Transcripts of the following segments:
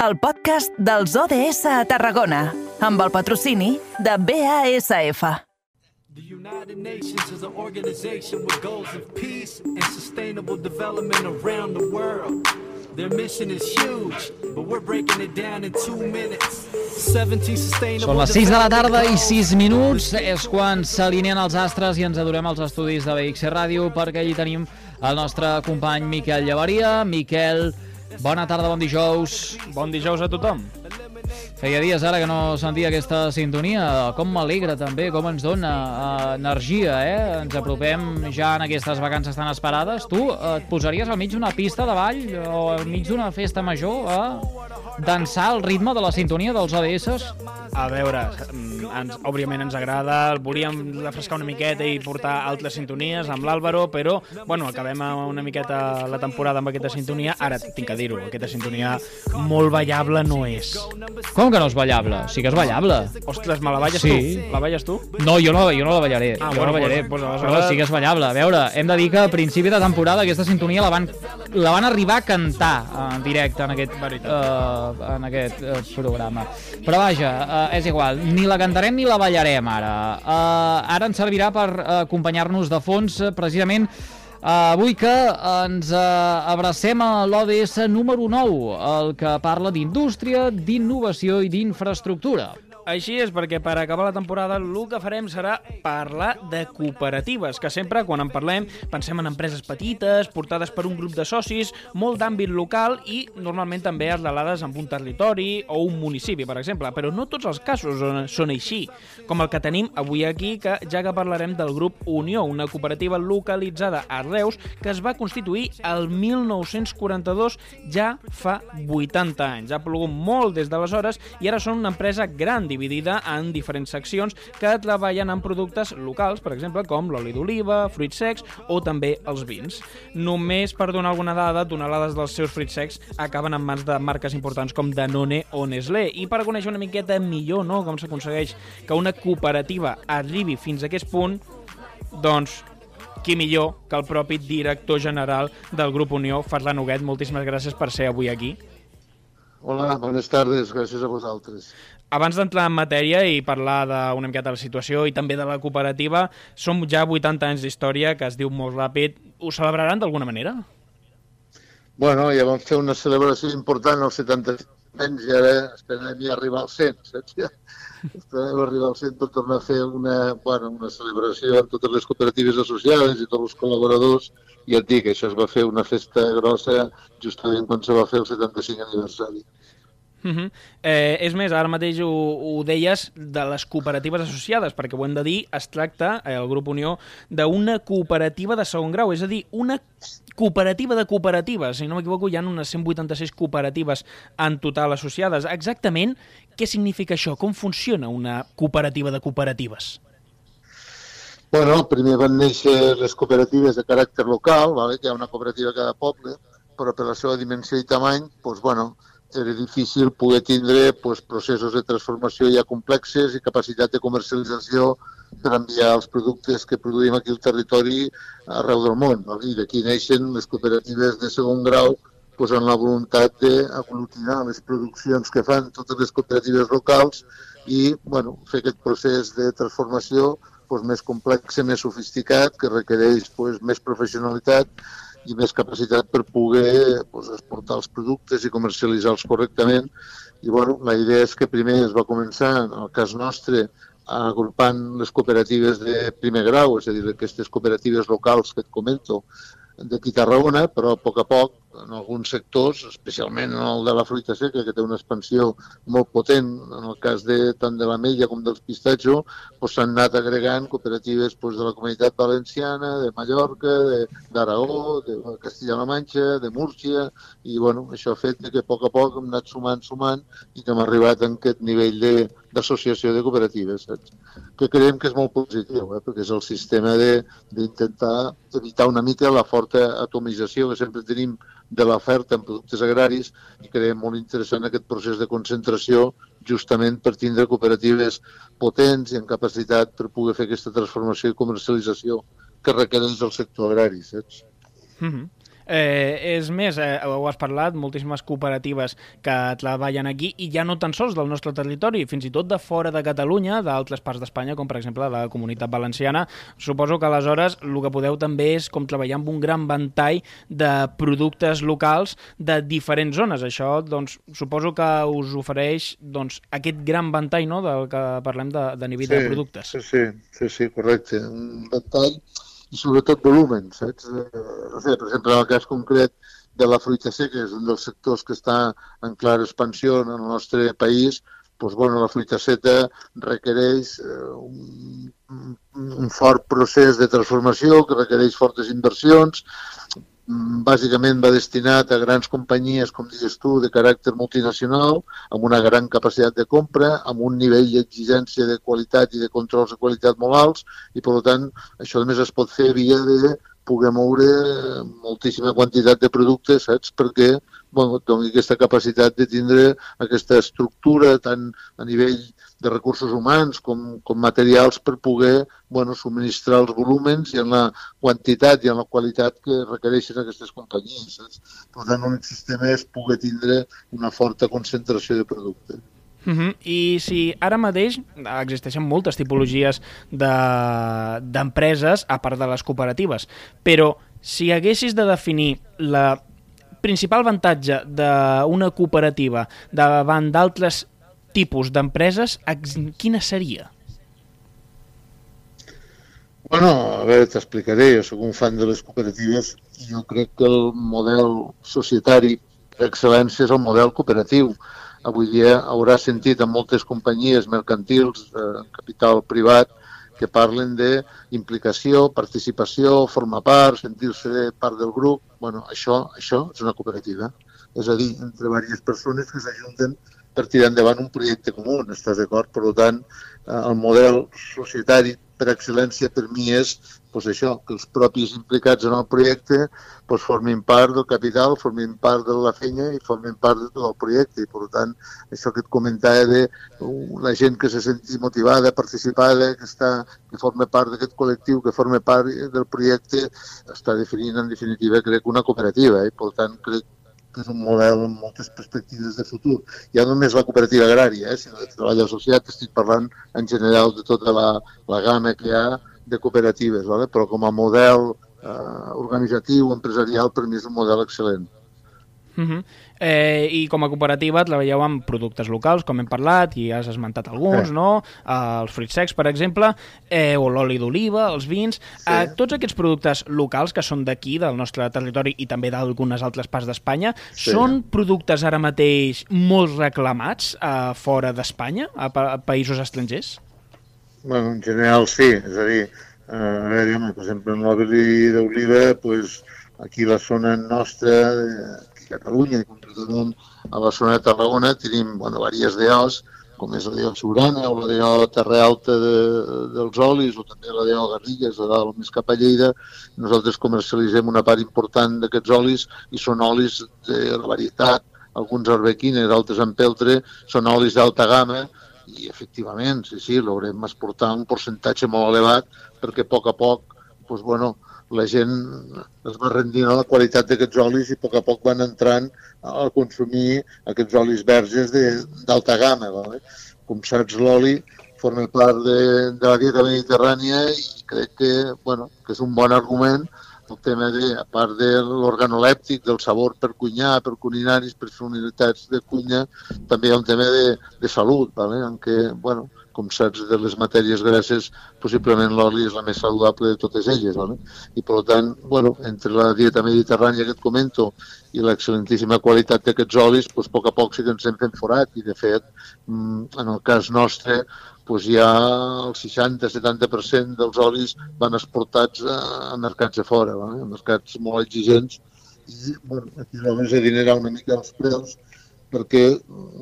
el podcast dels ODS a Tarragona, amb el patrocini de BASF. The United Nations is an organization with goals of peace and sustainable development around the world. Their mission is huge, but we're breaking it down in two minutes. 17 sustainable Són les 6 de la tarda i 6 minuts. És quan s'alineen els astres i ens adorem als estudis de BXC Ràdio perquè allí tenim el nostre company Miquel Llevaria. Miquel, bona tarda, bon dijous. Bon dijous a tothom. Feia dies ara que no sentia aquesta sintonia. Com m'alegra també, com ens dona uh, energia, eh? Ens apropem ja en aquestes vacances tan esperades. Tu uh, et posaries al mig d'una pista de ball o al mig d'una festa major a dansar al ritme de la sintonia dels ODS? A veure, mm, ens, òbviament ens agrada, volíem refrescar una miqueta i portar altres sintonies amb l'Àlvaro, però, bueno, acabem una miqueta la temporada amb aquesta sintonia. Ara tinc que dir-ho, aquesta sintonia molt ballable no és. Com que no és ballable? Sí que és ballable. Ostres, me la balles Sí. tu? La balles tu? No, jo no, jo no la ballaré. Ah, jo bueno, no la ballaré. pues- pues però sí que és ballable. A veure, hem de dir que a principi de temporada aquesta sintonia la van, la van arribar a cantar en directe en aquest, uh, en aquest uh, programa. Però vaja, uh, és igual, ni la cantarem ni la ballarem ara. Uh, ara ens servirà per uh, acompanyar-nos de fons, uh, precisament, Uh, avui que ens uh, abracem a l'ODS número 9, el que parla d'indústria, d'innovació i d'infraestructura. Així és, perquè per acabar la temporada el que farem serà parlar de cooperatives, que sempre, quan en parlem, pensem en empreses petites, portades per un grup de socis, molt d'àmbit local i normalment també arrelades en un territori o un municipi, per exemple. Però no tots els casos són- així, com el que tenim avui aquí, que ja que parlarem del grup Unió, una cooperativa localitzada a Reus que es va constituir el 1942, ja fa 80 anys. Ha plogut molt des d'aleshores i ara són una empresa gran, en diferents seccions que treballen en productes locals, per exemple, com l'oli d'oliva, fruits secs o també els vins. Només per donar alguna dada, tonelades dels seus fruits secs acaben en mans de marques importants com Danone o Nestlé. I per conèixer una miqueta millor no, com s'aconsegueix que una cooperativa arribi fins a aquest punt, doncs qui millor que el propi director general del Grup Unió, Ferran Huguet. Moltíssimes gràcies per ser avui aquí. Hola, bones tardes, gràcies a vosaltres. Abans d'entrar en matèria i parlar d'una miqueta de la situació i també de la cooperativa, som ja 80 anys d'història, que es diu molt ràpid. Ho celebraran d'alguna manera? Bueno, ja vam fer una celebració important als 70 anys i ara esperem ja arribar als 100, saps? Ja? Esperem arribar als 100 per tornar a fer una, bueno, una celebració amb totes les cooperatives associades i tots els col·laboradors i et dic, això es va fer una festa grossa justament quan se va fer el 75 aniversari. Uh -huh. eh, és més, ara mateix ho, ho deies de les cooperatives associades, perquè ho hem de dir, es tracta, eh, el grup Unió, d'una cooperativa de segon grau, és a dir, una cooperativa de cooperatives. Si no m'equivoco, hi ha unes 186 cooperatives en total associades. Exactament, què significa això? Com funciona una cooperativa de cooperatives? Bueno, primer van néixer les cooperatives de caràcter local, vale? que hi ha una cooperativa a cada poble, però per la seva dimensió i tamany, doncs, bueno, era difícil poder tindre doncs, processos de transformació ja complexes i capacitat de comercialització per enviar els productes que produïm aquí al territori arreu del món. D'aquí neixen les cooperatives de segon grau doncs, amb la voluntat d'aglutinar les produccions que fan totes les cooperatives locals i bueno, fer aquest procés de transformació doncs, més complex, més sofisticat, que requereix doncs, més professionalitat i més capacitat per poder doncs, exportar els productes i comercialitzar-los correctament. I bueno, la idea és que primer es va començar, en el cas nostre, agrupant les cooperatives de primer grau, és a dir, aquestes cooperatives locals que et comento, d'aquí Tarragona, però a poc a poc, en alguns sectors, especialment en el de la fruita seca, que té una expansió molt potent, en el cas de tant de l'amella com dels pistatxos, doncs s'han anat agregant cooperatives doncs, de la comunitat valenciana, de Mallorca, d'Aragó, de, de Castilla-La Manxa, de Múrcia, i bueno, això ha fet que a poc a poc hem anat sumant, sumant, i que hem arribat a aquest nivell de d'associació de cooperatives, saps? que creiem que és molt positiu, eh? perquè és el sistema d'intentar evitar una mica la forta atomització que sempre tenim de l'oferta en productes agraris i creiem molt interessant aquest procés de concentració justament per tindre cooperatives potents i en capacitat per poder fer aquesta transformació i comercialització que requereix el sector agrari, saps? Mm -hmm. Eh, és més, eh, ho has parlat, moltíssimes cooperatives que treballen aquí i ja no tan sols del nostre territori, fins i tot de fora de Catalunya, d'altres parts d'Espanya, com per exemple la comunitat valenciana. Suposo que aleshores el que podeu també és com treballar amb un gran ventall de productes locals de diferents zones. Això, doncs, suposo que us ofereix doncs, aquest gran ventall no?, del que parlem de, de nivell sí, de productes. Sí, sí, sí, sí, correcte. Un ventall i sobretot volumen, saps? Eh, no sé, per exemple, en el cas concret de la fruita seca, és un dels sectors que està en clara expansió en el nostre país, doncs, bueno, la fruita seca requereix eh, un, un fort procés de transformació que requereix fortes inversions, bàsicament va destinat a grans companyies, com dius tu, de caràcter multinacional, amb una gran capacitat de compra, amb un nivell d'exigència de qualitat i de controls de qualitat molt alts, i per tant això només es pot fer via de poder moure moltíssima quantitat de productes, saps? Perquè bueno, doni aquesta capacitat de tindre aquesta estructura tant a nivell de recursos humans com, com materials per poder bueno, subministrar els volúmens i en la quantitat i en la qualitat que requereixen aquestes companyies. Saps? Per tant, l'únic sistema és poder tindre una forta concentració de producte. Uh -huh. I si ara mateix existeixen moltes tipologies d'empreses, de, a part de les cooperatives, però si haguessis de definir la principal avantatge d'una cooperativa davant d'altres tipus d'empreses, quina seria? Bueno, a veure, t'explicaré. Jo sóc un fan de les cooperatives i jo crec que el model societari d'excel·lència és el model cooperatiu. Avui dia haurà sentit en moltes companyies mercantils, eh, capital privat, que parlen de implicació, participació, formar part, sentir-se part del grup. Bueno, això, això és una cooperativa. És a dir, entre diverses persones que s'ajunten per tirar endavant un projecte comú, estàs d'acord? Per tant, eh, el model societari per excel·lència per mi és pues això, que els propis implicats en el projecte pues, formin part del capital, formin part de la feina i formin part de tot el projecte. I, per tant, això que et comentava de la gent que se senti motivada, participada, que, està, que forma part d'aquest col·lectiu, que forma part del projecte, està definint, en definitiva, crec, una cooperativa. I, per tant, crec que és un model amb moltes perspectives de futur. Ja no només la cooperativa agrària, eh, sinó de treball associat, estic parlant en general de tota la, la gamma que hi ha de cooperatives, vale? però com a model eh, organitzatiu, empresarial, per mi és un model excel·lent. Uh -huh. eh, I com a cooperativa treballeu amb productes locals, com hem parlat, i has esmentat alguns, eh. no? Eh, els fruits secs, per exemple, eh, o l'oli d'oliva, els vins... Sí. Eh, tots aquests productes locals que són d'aquí, del nostre territori i també d'algunes altres parts d'Espanya, sí. són productes ara mateix molt reclamats eh, fora d'Espanya, a, pa a països estrangers? Bueno, en general sí, és a dir, eh, a veure, per exemple, en l'oli d'oliva, pues, aquí la zona nostra, Catalunya i concretament a la zona de Tarragona tenim bueno, diverses DOs, com és la DO Siurana o la DO Terra Alta de, dels olis o també la DO Garrigues, a dalt més cap a Lleida. Nosaltres comercialitzem una part important d'aquests olis i són olis de la varietat, alguns arbequines, altres en peltre, són olis d'alta gamma i efectivament, sí, sí, l'haurem exportat un percentatge molt elevat perquè a poc a poc doncs, bueno, la gent es va rendint a la qualitat d'aquests olis i a poc a poc van entrant a consumir aquests olis verges d'alta gamma. Vale? Com saps, l'oli forma part de, de la dieta mediterrània i crec que, bueno, que és un bon argument el tema de, a part de l'organolèptic, del sabor per cuinar, per culinaris, per unitats de cuina, també hi ha un tema de, de salut, vale? en què, bueno, com saps, de les matèries grasses, possiblement l'oli és la més saludable de totes elles. No? I, per tant, bueno, entre la dieta mediterrània que et comento i l'excel·lentíssima qualitat d'aquests olis, doncs, a poc a poc sí que ens hem fet forat i, de fet, mm, en el cas nostre, doncs ja el 60-70% dels olis van exportats a mercats de fora, no? a mercats molt exigents, i bueno, aquí només adinerar una mica els preus, perquè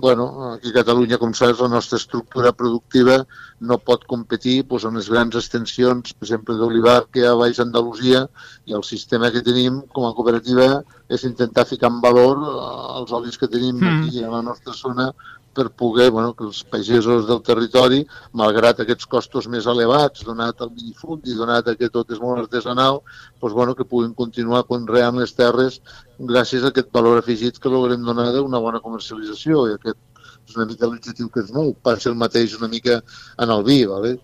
bueno, aquí a Catalunya, com saps, la nostra estructura productiva no pot competir doncs, amb les grans extensions, per exemple, d'olivar que hi ha a Baix Andalusia i el sistema que tenim com a cooperativa és intentar ficar en valor eh, els olis que tenim Mm. aquí a la nostra zona per poder, bueno, que els pagesos del territori, malgrat aquests costos més elevats, donat el minifundi, donat que tot és molt artesanal, doncs, bueno, que puguin continuar conreant les terres gràcies a aquest valor afegit que logrem donar d'una bona comercialització i aquest és una mica l'objectiu que es mou. Passa el mateix una mica en el vi, ¿vale?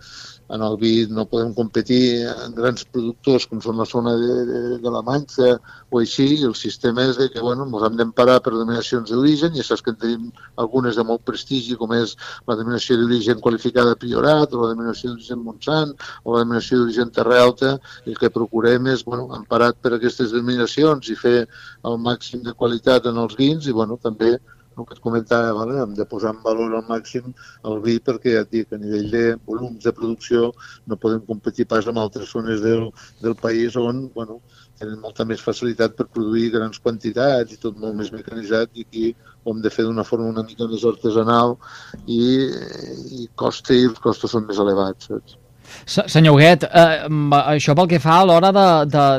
En el vi no podem competir en grans productors com són la zona de, de, de la Manxa o així, i el sistema és de que bueno, ens hem d'emparar per denominacions d'origen, i saps que en tenim algunes de molt prestigi, com és la denominació d'origen qualificada Priorat, o la denominació d'origen Montsant, o la denominació d'origen Terra Alta, i el que procurem és, bueno, emparat per aquestes denominacions i fer el màxim de qualitat en els vins, i bueno, també el que et comentava, vale? hem de posar en valor al màxim el vi perquè ja et dic, a nivell de volums de producció no podem competir pas amb altres zones del, del país on bueno, tenen molta més facilitat per produir grans quantitats i tot molt més mecanitzat i aquí ho hem de fer d'una forma una mica més artesanal i, i costa i els costos són més elevats. Saps? Se- Senyor Huguet, eh, això pel que fa a l'hora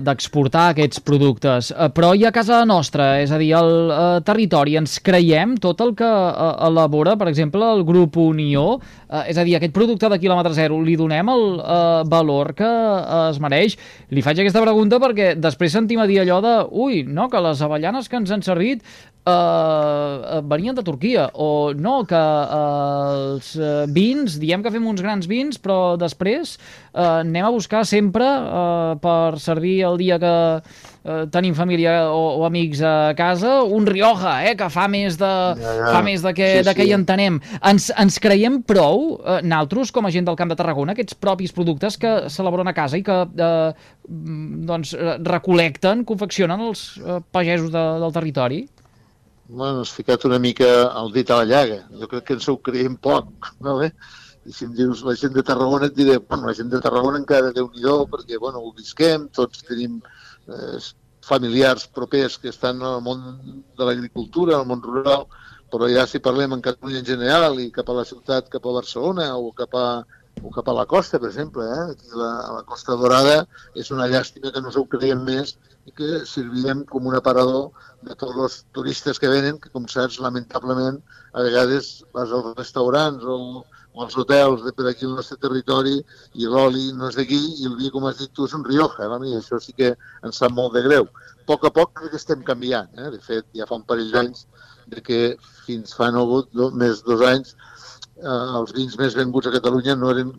d'exportar de, aquests productes, eh, però i a casa nostra, és a dir, al eh, territori, ens creiem tot el que eh, elabora, per exemple, el grup Unió, eh, és a dir, aquest producte de quilòmetre zero, li donem el eh, valor que eh, es mereix? Li faig aquesta pregunta perquè després sentim a dir allò de, ui, no, que les avellanes que ens han servit eh, venien de Turquia, o no, que eh, els eh, vins, diem que fem uns grans vins, però després eh, anem a buscar sempre eh, per servir el dia que eh, tenim família o, o amics a casa, un Rioja, eh, que fa més de, Ja, ja. fa més de que, Sí, de que sí. hi entenem. Ens, ens creiem prou, eh, naltros, com a gent del Camp de Tarragona, aquests propis productes que s'elaboren a casa i que eh, mm, doncs, eh, recolecten, confeccionen els eh, pagesos de, del territori? Bueno, has ficat una mica el dit a la llaga. Jo crec que ens ho creiem poc, no bé? I si em dius la gent de Tarragona et diré, bueno, la gent de Tarragona encara déu nhi perquè, bueno, ho visquem, tots tenim eh, familiars propers que estan al món de l'agricultura, al món rural, però ja si parlem en Catalunya en general i cap a la ciutat, cap a Barcelona o cap a, o cap a la costa, per exemple, eh? aquí la, a la Costa Dorada, és una llàstima que no s'ho creiem més i que servirem com un aparador de tots els turistes que venen, que com saps, lamentablement, a vegades vas als restaurants o, o als hotels de per aquí al nostre territori i l'oli no és d'aquí i el vi, com has dit tu, és un Rioja. No? I això sí que ens sap molt de greu. A poc a poc crec que estem canviant. Eh? De fet, ja fa un parell d'anys de que fins fa no hagut do, més dos anys eh, els vins més venguts a Catalunya no eren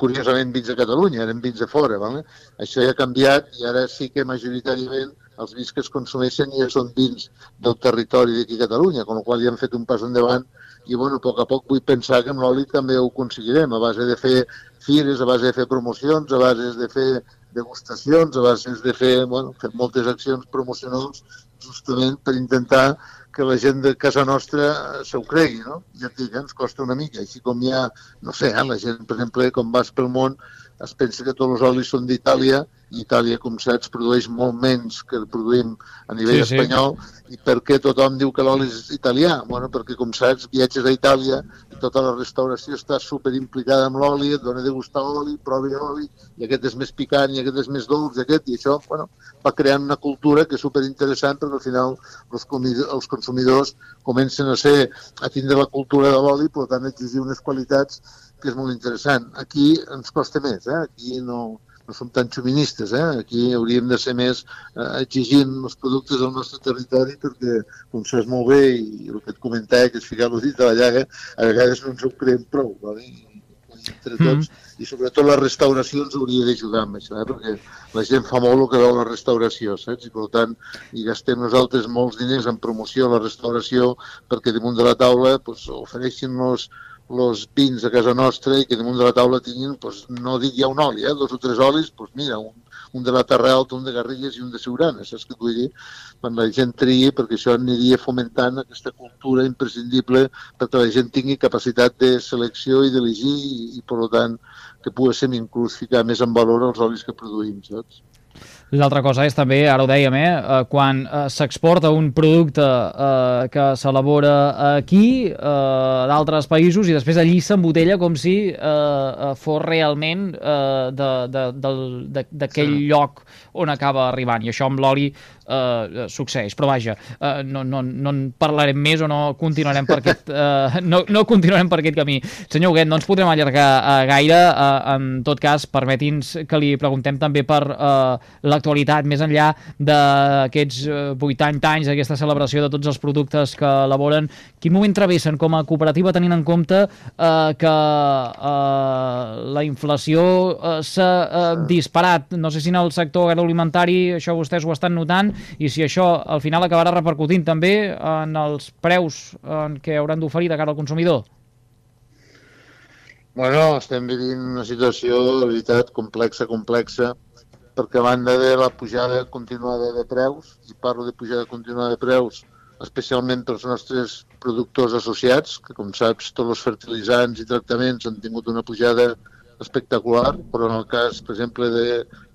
curiosament vins de Catalunya, eren vins de fora. Vale? Això ja ha canviat i ara sí que majoritàriament els vins que es consumeixen ja són vins del territori d'aquí a Catalunya, amb la qual ja hem fet un pas endavant i bueno, a poc a poc vull pensar que amb l'oli també ho aconseguirem, a base de fer fires, a base de fer promocions, a base de fer degustacions, a base de fer, bueno, fer moltes accions promocionals justament per intentar que la gent de casa nostra se ho cregui, no? Ja et dic, eh, ens costa una mica, així com hi ha, no sé, eh, la gent, per exemple, com vas pel món, es pensa que tots els olis són d'Itàlia, Itàlia, com saps, produeix molt menys que produïm a nivell Sí, sí. espanyol, i per què tothom diu que l'oli és italià? Bueno, perquè, com saps, viatges a Itàlia i tota la restauració està super implicada amb l'oli, et dona de gustar oli, provi oli, i aquest és més picant, i aquest és més dolç, i aquest, i això, bueno, va creant una cultura que és super interessant perquè al final els, els consumidors comencen a ser a tindre la cultura de l'oli, per tant exigir unes qualitats que és molt interessant. Aquí ens costa més, eh? aquí no, no som tan xuministes, eh? aquí hauríem de ser més eh, exigint els productes del nostre territori perquè, com saps molt bé, i el que et comentava, que és ficar el dit a la llaga, a vegades no ens ho creem prou, vale? I, entre tots, i sobretot la restauració ens hauria d'ajudar amb això, eh? perquè la gent fa molt el que veu la restauració, saps? I per tant, i gastem nosaltres molts diners en promoció a la restauració perquè damunt de la taula pues, ofereixin los vins a casa nostra i que damunt de la taula tinguin, pues, no dic ja un oli, eh? dos o tres olis, pues mira, un, un de la Terra Alta, un de Garrigues i un de Siurana, saps què vull dir? Quan la gent tria, perquè això aniria fomentant aquesta cultura imprescindible perquè la gent tingui capacitat de selecció i d'elegir i, i, per tant, que poguéssim inclús ficar més en valor els olis que produïm, saps? L'altra cosa és també, ara ho dèiem, eh, eh, quan eh, s'exporta un producte eh, que s'elabora aquí, eh, d'altres països, i després allí s'embotella com si eh, eh, fos realment eh, de- de- de- d'aquell Sí. lloc on acaba arribant. I això amb l'oli eh, succeeix. Però vaja, eh, no, no, no en parlarem més o no continuarem per aquest, eh, no, no continuarem per aquest camí. Senyor Huguet, no ens podrem allargar eh, gaire. Eh, en tot cas, permeti'ns que li preguntem també per eh, l'actualitat, més enllà d'aquests eh, 80 anys, d'aquesta celebració de tots els productes que elaboren. Quin moment travessen com a cooperativa tenint en compte eh, que eh, la inflació eh, s'ha eh, disparat? No sé si en el sector agroalimentari això vostès ho estan notant i si això al final acabarà repercutint també en els preus en què hauran d'oferir de cara al consumidor. Bueno, estem vivint una situació, de veritat, complexa, complexa, perquè a banda de la pujada continuada de preus, i parlo de pujada continuada de preus, especialment pels nostres productors associats, que com saps tots els fertilitzants i tractaments han tingut una pujada espectacular, però en el cas, per exemple, de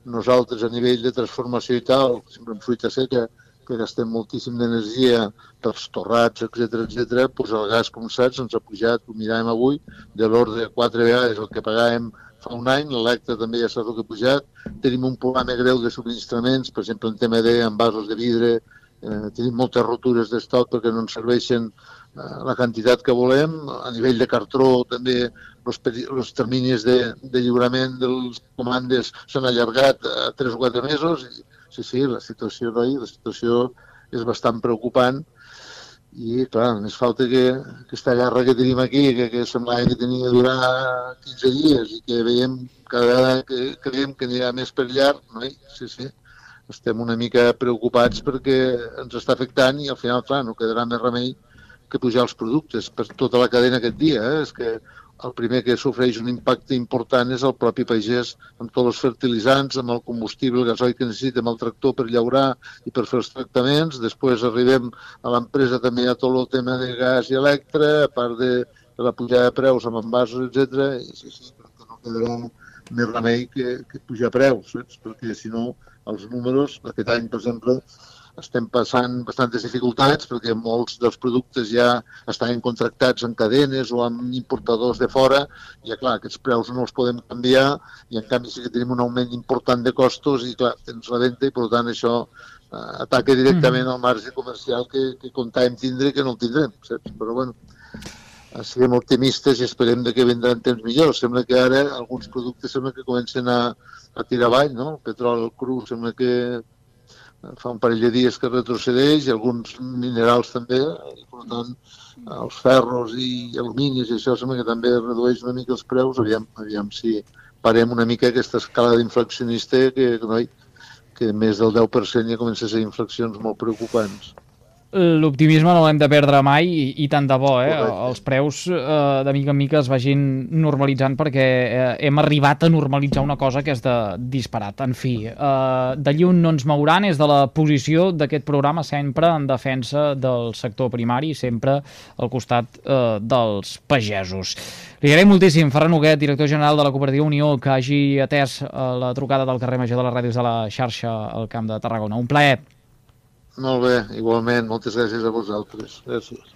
nosaltres a nivell de transformació i tal, sempre en fruita seca, que gastem moltíssim d'energia pels torrats, etc etc, doncs el gas, com saps, ens ha pujat, ho miràvem avui, de l'ordre de quatre vegades el que pagàvem fa un any, l'electre també ja el que pujat, tenim un problema greu de subministraments, per exemple en tema de de vidre, eh, tenim moltes rotures d'estoc perquè no ens serveixen eh, la quantitat que volem, a nivell de cartró també els terminis de, de lliurament dels comandes s'han allargat a 3 o 4 mesos i sí, sí, la situació d'ahir, la situació és bastant preocupant i, clar, més falta que aquesta guerra que tenim aquí, que, que semblava que tenia de durar 15 dies i que veiem cada vegada que creiem que anirà més per llarg, no? sí, sí, estem una mica preocupats perquè ens està afectant i al final, clar, no quedarà més remei que pujar els productes per tota la cadena aquest dia. Eh? És que el primer que sofreix un impacte important és el propi pagès amb tots els fertilitzants, amb el combustible, el gasoil que necessita, amb el tractor per llaurar i per fer els tractaments. Després arribem a l'empresa també a tot el tema de gas i electre, a part de, de la pujada de preus amb envasos, etc. I sí, sí, perquè no quedarà més remei que, que pujar preus, saps? perquè si no els números, aquest any, per exemple, estem passant bastantes dificultats perquè molts dels productes ja estan contractats en cadenes o amb importadors de fora i, clar, aquests preus no els podem canviar i, en canvi, sí que tenim un augment important de costos i, clar, tens la venda i, per tant, això eh, ataca directament mm. al marge comercial que, que comptàvem tindre i que no el tindrem, saps? Però, bueno, siguem optimistes i esperem que vendran temps millors. Sembla que ara alguns productes sembla que comencen a, a tirar avall, no? El petrol cru sembla que fa un parell de dies que retrocedeix, i alguns minerals també, i per tant els ferros i aluminis i això sembla que també redueix una mica els preus, aviam, aviam si parem una mica aquesta escala d'inflacionista que, noi, que més del 10% ja comença a ser inflexions molt preocupants l'optimisme no l'hem de perdre mai i, i tant de bo, eh? Correcte. Els preus eh, de mica en mica es vagin normalitzant perquè eh, hem arribat a normalitzar una cosa que és de disparat. En fi, eh, d'allí on no ens mouran és de la posició d'aquest programa sempre en defensa del sector primari, sempre al costat eh, dels pagesos. Li agraïm moltíssim, Ferran Huguet, director general de la Cooperativa Unió, que hagi atès eh, la trucada del carrer Major de les Ràdios de la xarxa al Camp de Tarragona. Un plaer. Molt bé, igualment. Moltes gràcies a vosaltres. Gràcies.